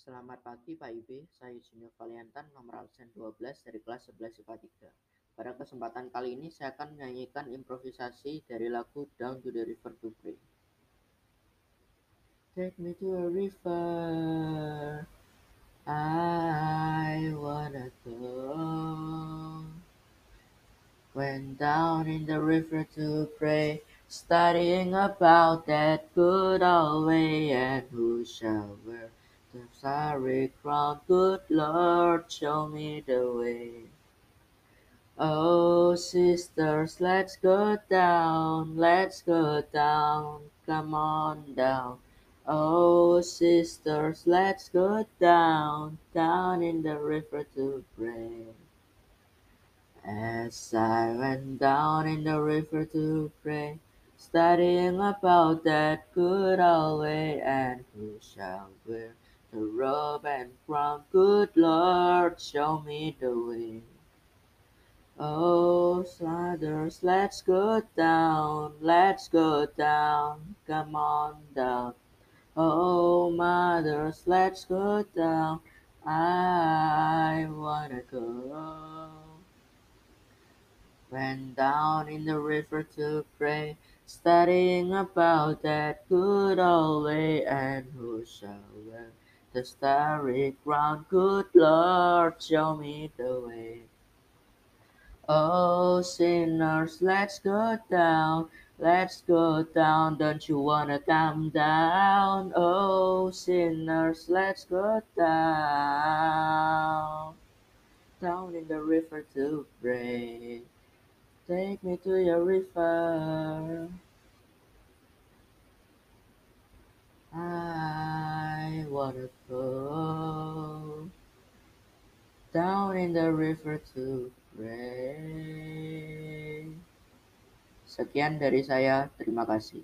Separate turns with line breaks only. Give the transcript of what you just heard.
Selamat pagi Pak Ibe, saya Junior Valiantan, nomor absen 12 dari kelas 11 IPA 3. Pada kesempatan kali ini saya akan menyanyikan improvisasi dari lagu Down to the River to Pray. Take me to a river, I wanna go. Went down in the river to pray, studying about that good old way, and who shall wear the starry crown? Good Lord, show me the way. Oh, sisters, let's go down, let's go down, come on down. Oh, sisters, let's go down, down in the river to pray. As I went down in the river to pray, studying about that good old way, and who shall wear the robe and crown? Good Lord, show me the way. Oh, sliders, let's go down, let's go down, come on down. Oh, mothers, let's go down, I wanna go. Went down in the river to pray, studying about that good old way, and who shall wear the starry ground. Good Lord, show me the way. Oh, sinners, let's go down, let's go down. Don't you wanna come down? Oh, sinners, let's go down, down in the river to pray. Take me to your river. Wanna go down in the river to pray. Sekian dari saya, terima kasih.